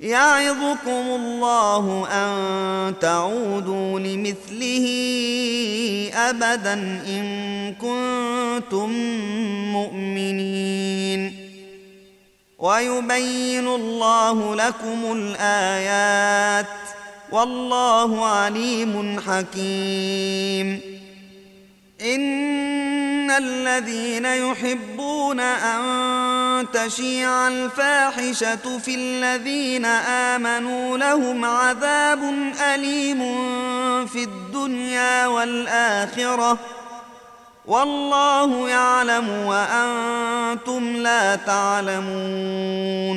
يعظكم الله أن تعودوا لمثله أبدا إن كنتم مؤمنين. ويبين الله لكم الآيات والله عليم حكيم. ان الذين يحبون ان تشيع الفاحشه في الذين امنوا لهم عذاب اليم في الدنيا والاخره والله يعلم وأنتم لا تعلمون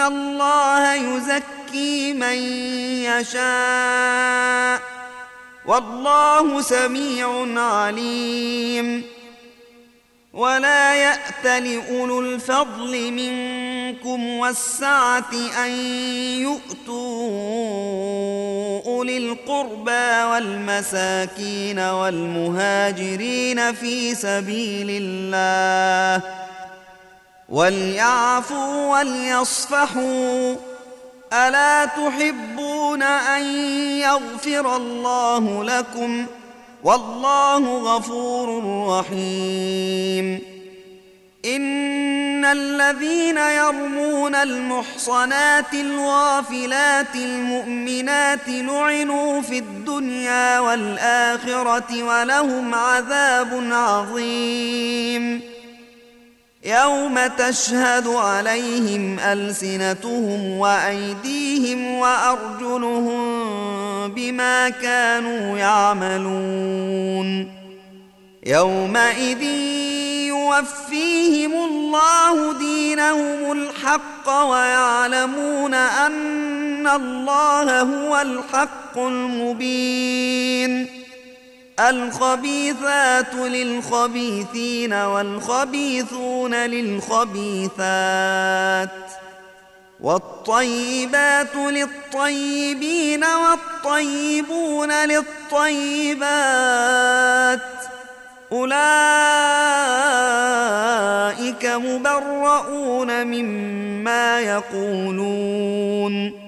الله يزكي من يشاء والله سميع عليم ولا يات لاولو الفضل منكم والسعه ان يؤتوا اولي القربى والمساكين والمهاجرين في سبيل الله وليعفوا وليصفحوا. ألا تحبون أن يغفر الله لكم؟ والله غفور رحيم. إن الذين يرمون المحصنات الغافلات المؤمنات لعنوا في الدنيا والآخرة ولهم عذاب عظيم. يوم تشهد عليهم ألسنتهم وأيديهم وأرجلهم بما كانوا يعملون. يومئذ يوفيهم الله دينهم الحق ويعلمون أن الله هو الحق المبين. الخبيثات للخبيثين والخبيثون للخبيثات والطيبات للطيبين والطيبون للطيبات أولئك مبرؤون مما يقولون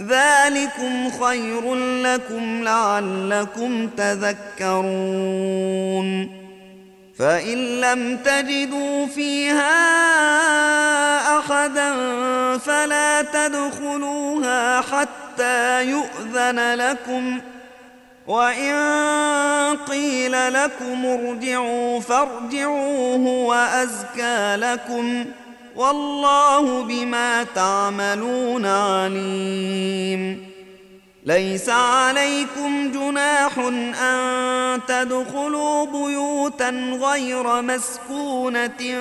ذلكم خير لكم لعلكم تذكرون. فإن لم تجدوا فيها أحدا فلا تدخلوها حتى يؤذن لكم. وإن قيل لكم ارجعوا فارجعوا هو ازكى لكم. والله بما تعملون عليم. ليس عليكم جناح أن تدخلوا بيوتا غير مسكونة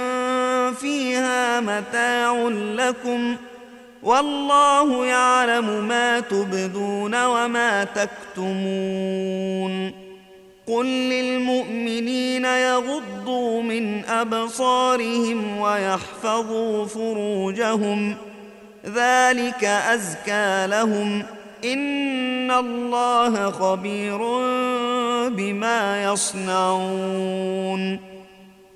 فيها متاع لكم. والله يعلم ما تبدون وما تكتمون. قل للمؤمنين يغضوا من أبصارهم ويحفظوا فروجهم ذلك أزكى لهم إن الله خبير بما يصنعون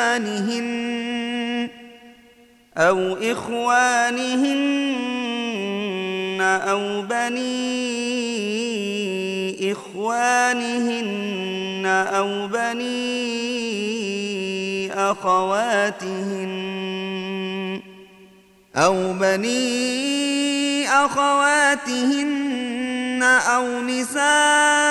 إخوانهن أو إخوانهن أو بني إخوانهن أو بني أخواتهن أو بني أخواتهن أو نسائهن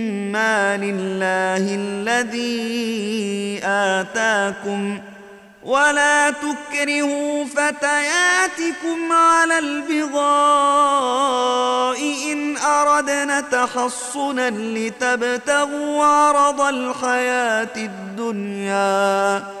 لله الذي آتاكم ولا تكرهوا فتياتكم على البغاء إن أردنا تحصنا لتبتغوا عرض الحياة الدنيا.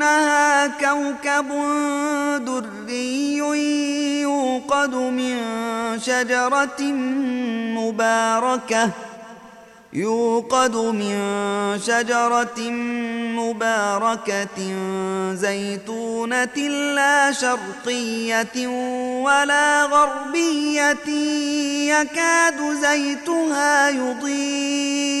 كانها كوكب دري يوقد من شجرة مباركة يوقد من شجرة مباركة زيتونة لا شرقية ولا غربية يكاد زيتها يضيء.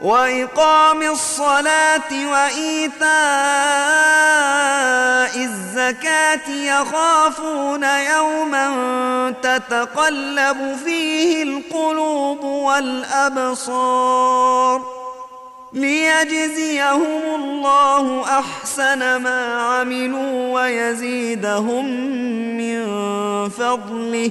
وإقام الصلاة وإيتاء الزكاة يخافون يوما تتقلب فيه القلوب والأبصار ليجزيهم الله أحسن ما عملوا ويزيدهم من فضله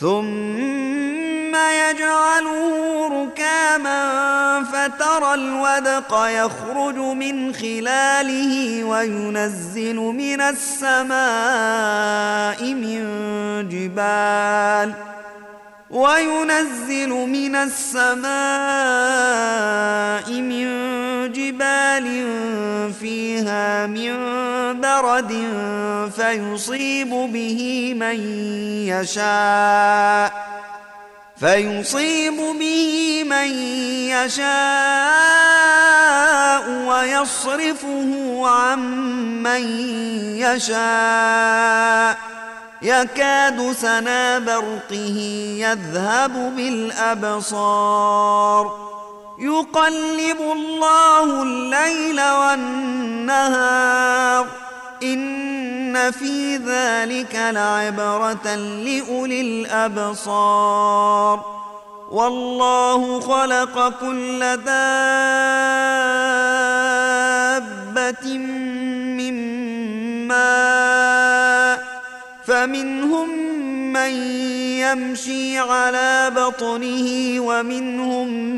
ثم يجعله ركاما فترى الودق يخرج من خلاله وينزل من السماء من جبال وينزل من السماء من جبال فيها من برد فيصيب به من يشاء فيصيب به من يشاء ويصرفه عن من يشاء يكاد سنا برقه يذهب بالأبصار يقلب الله الليل والنهار. إن في ذلك لعبرة لأولي الأبصار. والله خلق كل دابة من ماء. فمنهم من يمشي على بطنه ومنهم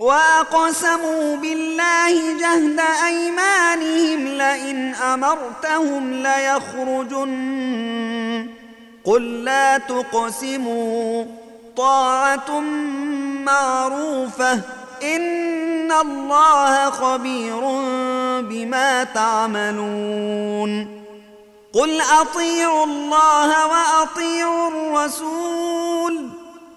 وأقسموا بالله جهد أيمانهم لئن أمرتهم ليخرجن. قل لا تقسموا. طاعة معروفة. إن الله خبير بما تعملون. قل أطيعوا الله وأطيعوا الرسول.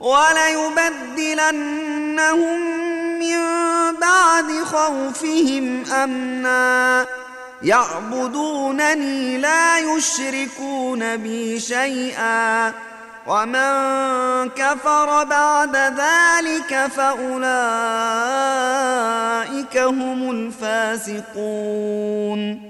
وليبدلنهم من بعد خوفهم أمنا. يعبدونني لا يشركون بي شيئا. ومن كفر بعد ذلك فأولئك هم الفاسقون.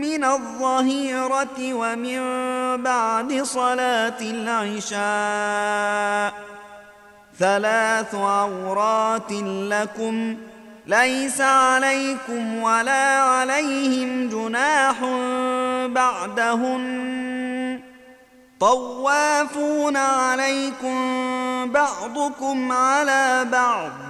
من الظهيرة ومن بعد صلاة العشاء. ثلاث عورات لكم ليس عليكم ولا عليهم جناح بعدهن. طوافون عليكم بعضكم على بعض.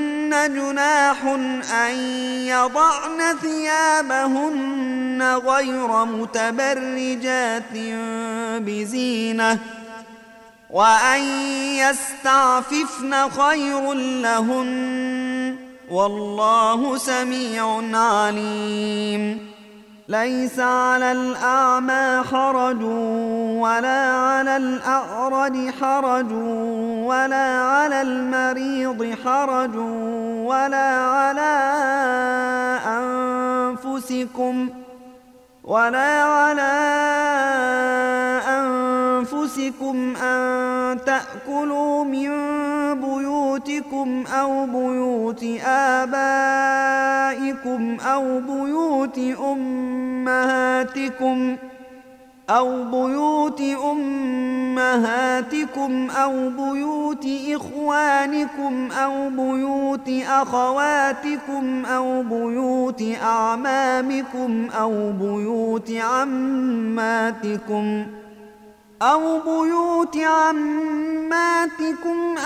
جناح أن يضعن ثيابهن غير متبرجات بزينة وأن يستعففن خير لهن. والله سميع عليم. ليس على الأعمى حرج. ولا على الأعرج حرج ولا على المريض حرج ولا على أنفسكم ولا على أنفسكم أن تأكلوا من بيوتكم أو بيوت آبائكم أو بيوت أمهاتكم. أو بيوت أمهاتكم أو بيوت إخوانكم أو بيوت أخواتكم أو بيوت أعمامكم أو بيوت عماتكم ۖ أو بيوت عماتكم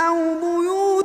أو بيوت